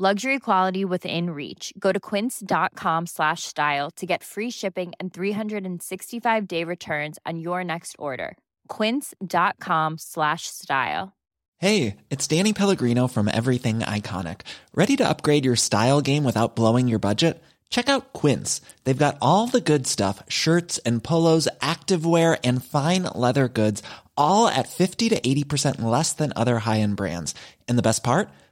Luxury quality within reach. Go to quince.com slash style to get free shipping and 365 day returns on your next order. Quince.com slash style. Hey, it's Danny Pellegrino from Everything Iconic. Ready to upgrade your style game without blowing your budget? Check out Quince. They've got all the good stuff shirts and polos, activewear, and fine leather goods, all at 50 to 80% less than other high end brands. And the best part?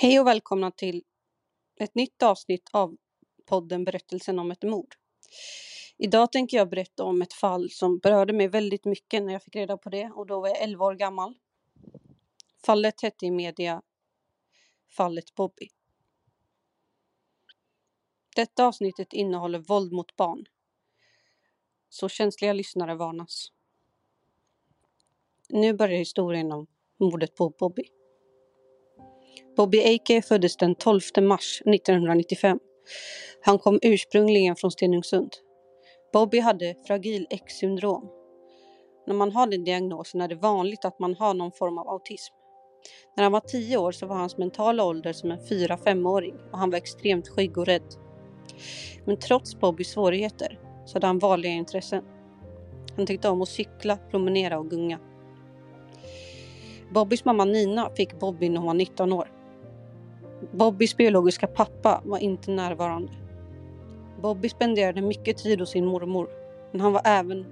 Hej och välkomna till ett nytt avsnitt av podden Berättelsen om ett mord. Idag tänker jag berätta om ett fall som berörde mig väldigt mycket när jag fick reda på det och då var jag 11 år gammal. Fallet hette i media Fallet Bobby. Detta avsnittet innehåller våld mot barn. Så känsliga lyssnare varnas. Nu börjar historien om mordet på Bobby. Bobby Eike föddes den 12 mars 1995. Han kom ursprungligen från Stenungsund. Bobby hade fragil X-syndrom. När man har den diagnosen är det vanligt att man har någon form av autism. När han var 10 år så var hans mentala ålder som en 4-5-åring och han var extremt skygg och rädd. Men trots Bobbys svårigheter så hade han vanliga intressen. Han tyckte om att cykla, promenera och gunga. Bobbys mamma Nina fick Bobby när hon var 19 år. Bobbys biologiska pappa var inte närvarande. Bobby spenderade mycket tid hos sin mormor, men han var även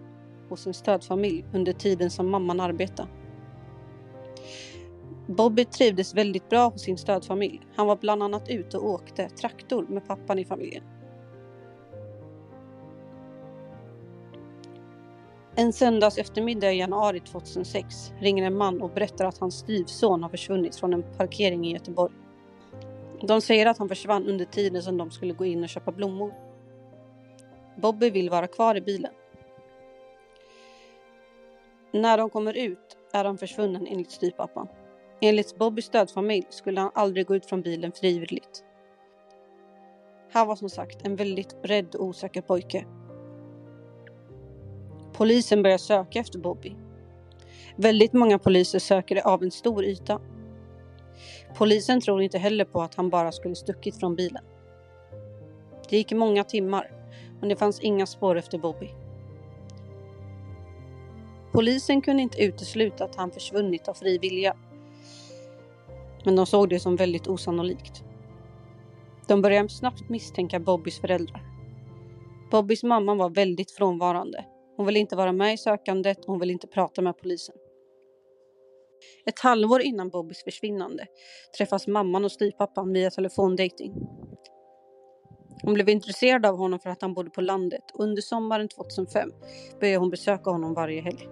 hos sin stödfamilj under tiden som mamman arbetade. Bobby trivdes väldigt bra hos sin stödfamilj. Han var bland annat ute och åkte traktor med pappan i familjen. En söndags eftermiddag i januari 2006 ringer en man och berättar att hans styvson har försvunnit från en parkering i Göteborg. De säger att han försvann under tiden som de skulle gå in och köpa blommor. Bobby vill vara kvar i bilen. När de kommer ut är han försvunnen enligt styvpappan. Enligt Bobbys stödfamilj skulle han aldrig gå ut från bilen frivilligt. Han var som sagt en väldigt rädd och osäker pojke. Polisen börjar söka efter Bobby. Väldigt många poliser söker av en stor yta. Polisen tror inte heller på att han bara skulle stuckit från bilen. Det gick många timmar, men det fanns inga spår efter Bobby. Polisen kunde inte utesluta att han försvunnit av fri vilja. Men de såg det som väldigt osannolikt. De började snabbt misstänka Bobbys föräldrar. Bobbys mamma var väldigt frånvarande. Hon vill inte vara med i sökandet och hon vill inte prata med polisen. Ett halvår innan Bobbys försvinnande träffas mamman och styvpappan via telefondating. Hon blev intresserad av honom för att han bodde på landet och under sommaren 2005 började hon besöka honom varje helg.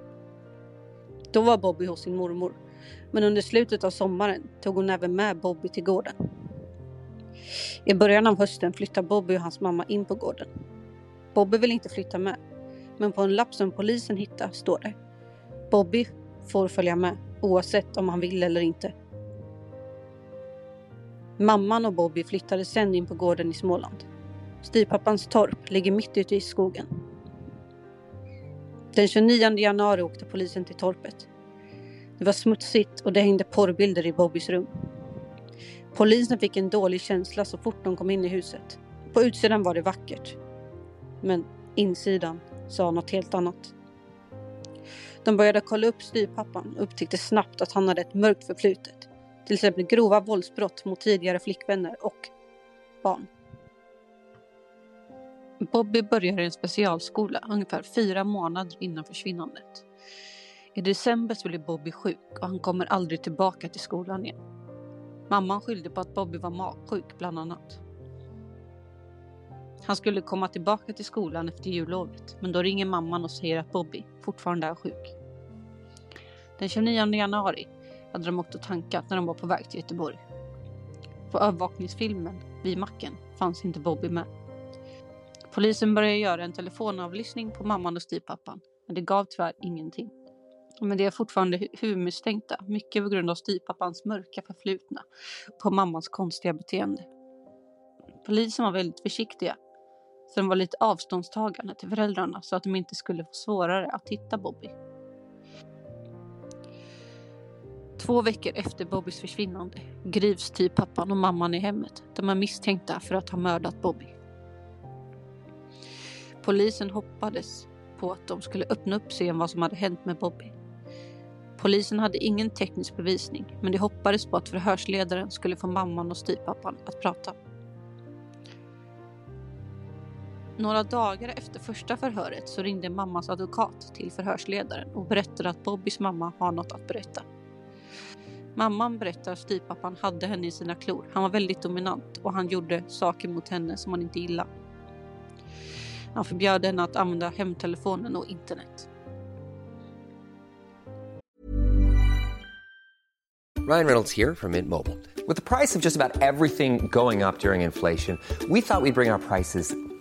Då var Bobby hos sin mormor, men under slutet av sommaren tog hon även med Bobby till gården. I början av hösten flyttar Bobby och hans mamma in på gården. Bobby vill inte flytta med, men på en lapp som polisen hittar står det Bobby får följa med oavsett om han vill eller inte. Mamman och Bobby flyttade sen in på gården i Småland. Styrpappans torp ligger mitt ute i skogen. Den 29 januari åkte polisen till torpet. Det var smutsigt och det hängde porrbilder i Bobbys rum. Polisen fick en dålig känsla så fort de kom in i huset. På utsidan var det vackert. Men insidan sa något helt annat. De började kolla upp styvpappan och upptäckte snabbt att han hade ett mörkt förflutet. Till exempel grova våldsbrott mot tidigare flickvänner och barn. Bobby började i en specialskola ungefär fyra månader innan försvinnandet. I december så blev Bobby sjuk och han kommer aldrig tillbaka till skolan igen. Mamman skyllde på att Bobby var magsjuk bland annat. Han skulle komma tillbaka till skolan efter jullovet men då ringer mamman och säger att Bobby fortfarande är sjuk. Den 29 januari hade de åkt och tankat när de var på väg till Göteborg. På övervakningsfilmen vid macken fanns inte Bobby med. Polisen började göra en telefonavlyssning på mamman och styvpappan men det gav tyvärr ingenting. Men det är fortfarande huvudmisstänkta, mycket på grund av styvpappans mörka förflutna på mammans konstiga beteende. Polisen var väldigt försiktiga, så de var lite avståndstagande till föräldrarna så att de inte skulle få svårare att hitta Bobby. Två veckor efter Bobbys försvinnande grips styvpappan och mamman i hemmet. De är misstänkta för att ha mördat Bobby. Polisen hoppades på att de skulle öppna upp sig om vad som hade hänt med Bobby. Polisen hade ingen teknisk bevisning men de hoppades på att förhörsledaren skulle få mamman och styvpappan att prata. Några dagar efter första förhöret så ringde mammas advokat till förhörsledaren och berättade att Bobbys mamma har något att berätta. Mamman berättar att styvpappan hade henne i sina klor. Han var väldigt dominant och han gjorde saker mot henne som han inte gillade. Han förbjöd henne att använda hemtelefonen och internet. Ryan Reynolds här från Mint Mobile. priset på nästan allt som about under inflationen, trodde vi att vi skulle we'd bring våra priser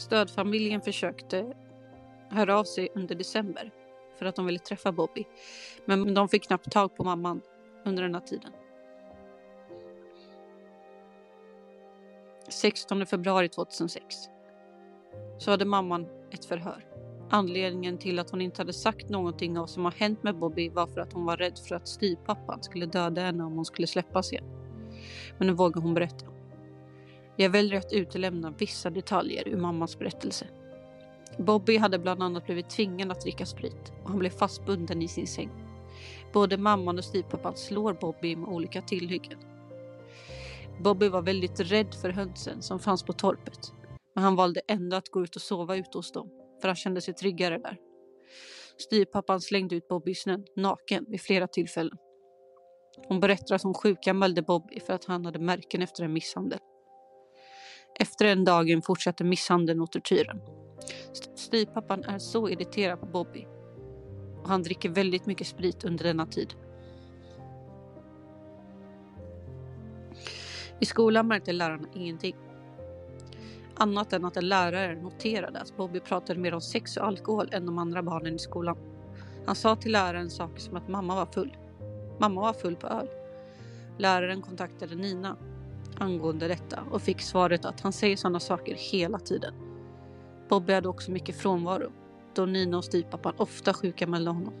Stödfamiljen försökte höra av sig under december för att de ville träffa Bobby. Men de fick knappt tag på mamman under den här tiden. 16 februari 2006 så hade mamman ett förhör. Anledningen till att hon inte hade sagt någonting av vad som har hänt med Bobby var för att hon var rädd för att styvpappan skulle döda henne om hon skulle släppas igen. Men nu vågar hon berätta. Jag väljer att utelämna vissa detaljer ur mammas berättelse. Bobby hade bland annat blivit tvingad att dricka sprit och han blev fastbunden i sin säng. Både mamman och styvpappan slår Bobby med olika tillhyggen. Bobby var väldigt rädd för hönsen som fanns på torpet. Men han valde ändå att gå ut och sova ute hos dem för han kände sig tryggare där. Styvpappan slängde ut Bobby i snön naken vid flera tillfällen. Hon berättar att hon sjukanmälde Bobby för att han hade märken efter en misshandel. Efter den dagen fortsatte misshandeln och tortyren. Styvpappan är så irriterad på Bobby och han dricker väldigt mycket sprit under denna tid. I skolan märkte lärarna ingenting. Annat än att en lärare noterade att Bobby pratade mer om sex och alkohol än de andra barnen i skolan. Han sa till läraren saker som att mamma var full. Mamma var full på öl. Läraren kontaktade Nina angående detta och fick svaret att han säger sådana saker hela tiden. Bobby hade också mycket frånvaro då Nina och styvpappan ofta sjukanmälde honom.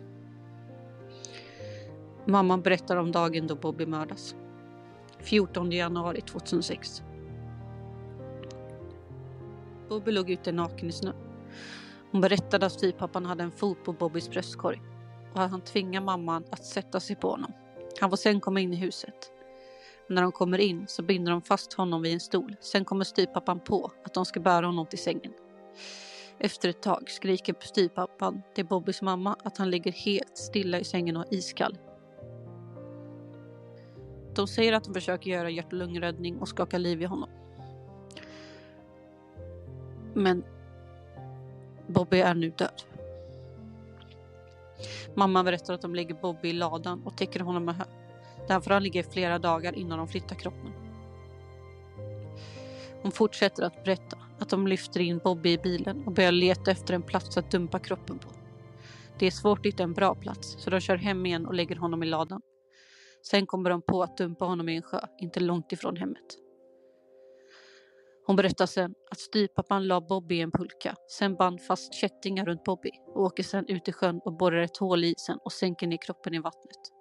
Mamman berättar om dagen då Bobby mördas. 14 januari 2006. Bobby låg ute naken i snö. Hon berättade att styvpappan hade en fot på Bobbys bröstkorg. och han tvingar mamman att sätta sig på honom. Han får sen komma in i huset. När de kommer in så binder de fast honom vid en stol. Sen kommer styvpappan på att de ska bära honom till sängen. Efter ett tag skriker styvpappan till Bobbys mamma att han ligger helt stilla i sängen och är iskall. De säger att de försöker göra hjärt och lungräddning och skaka liv i honom. Men Bobby är nu död. Mamman berättar att de lägger Bobby i ladan och täcker honom med hö. Där får han ligga i flera dagar innan de flyttar kroppen. Hon fortsätter att berätta att de lyfter in Bobby i bilen och börjar leta efter en plats att dumpa kroppen på. Det är svårt att hitta en bra plats så de kör hem igen och lägger honom i ladan. Sen kommer de på att dumpa honom i en sjö inte långt ifrån hemmet. Hon berättar sen att styvpappan la Bobby i en pulka, sen band fast kättingar runt Bobby och åker sen ut i sjön och borrar ett hål i isen och sänker ner kroppen i vattnet.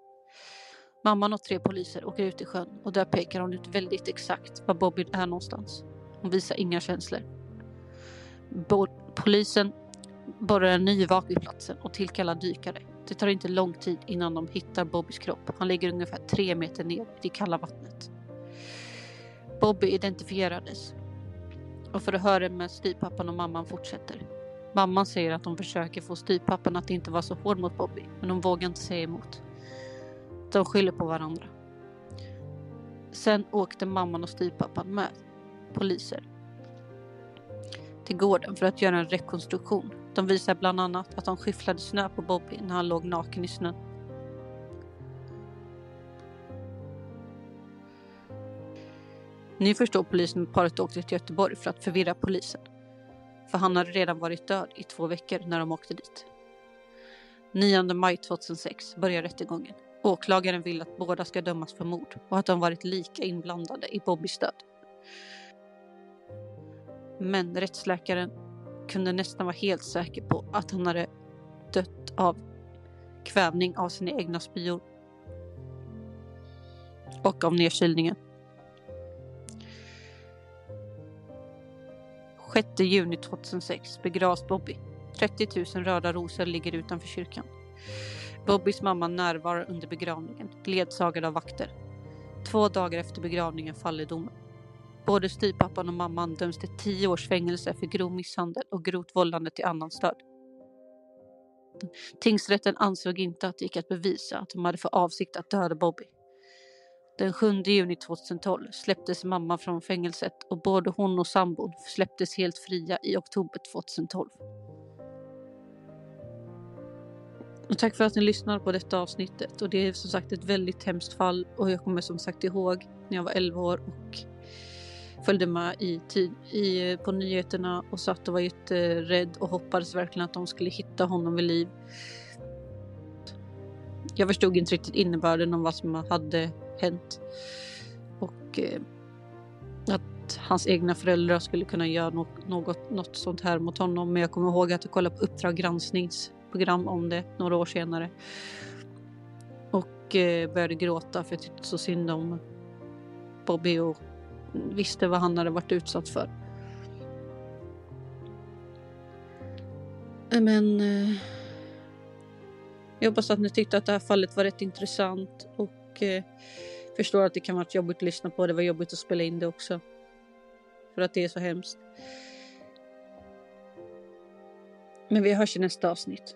Mamman och tre poliser åker ut i sjön och där pekar hon ut väldigt exakt var Bobby är någonstans. Hon visar inga känslor. Bo polisen borrar en ny vak vid platsen och tillkallar dykare. Det tar inte lång tid innan de hittar Bobbys kropp. Han ligger ungefär tre meter ner i det kalla vattnet. Bobby identifierades och förhören med styvpappan och mamman fortsätter. Mamman säger att de försöker få styvpappan att inte vara så hård mot Bobby, men hon vågar inte säga emot. De skyller på varandra. Sen åkte mamman och styvpappan med poliser till gården för att göra en rekonstruktion. De visar bland annat att de skyfflade snö på Bobby när han låg naken i snön. Nu förstår polisen att paret åkte till Göteborg för att förvirra polisen. För han hade redan varit död i två veckor när de åkte dit. 9 maj 2006 börjar rättegången. Åklagaren vill att båda ska dömas för mord och att de varit lika inblandade i Bobbys död. Men rättsläkaren kunde nästan vara helt säker på att han hade dött av kvävning av sina egna spyor och av nedkylningen. 6 juni 2006 begravs Bobby. 30 000 röda rosor ligger utanför kyrkan. Bobbys mamma närvarar under begravningen, ledsagad av vakter. Två dagar efter begravningen faller domen. Både styvpappan och mamman döms till tio års fängelse för grov misshandel och grovt vållande till annans död. Tingsrätten ansåg inte att det gick att bevisa att de hade för avsikt att döda Bobby. Den 7 juni 2012 släpptes mamma från fängelset och både hon och sambon släpptes helt fria i oktober 2012. Och tack för att ni lyssnar på detta avsnittet och det är som sagt ett väldigt hemskt fall och jag kommer som sagt ihåg när jag var 11 år och följde med i, i, på nyheterna och satt och var jätterädd och hoppades verkligen att de skulle hitta honom vid liv. Jag förstod inte riktigt innebörden av vad som hade hänt. Och eh, att hans egna föräldrar skulle kunna göra något, något, något sånt här mot honom. Men jag kommer ihåg att jag kollade på Uppdrag program om det några år senare. Och eh, började gråta för jag tyckte så synd om Bobby och visste vad han hade varit utsatt för. Men eh, jag hoppas att ni tyckte att det här fallet var rätt intressant och eh, förstår att det kan vara jobbigt att lyssna på. Det var jobbigt att spela in det också. För att det är så hemskt. Men vi hörs i nästa avsnitt.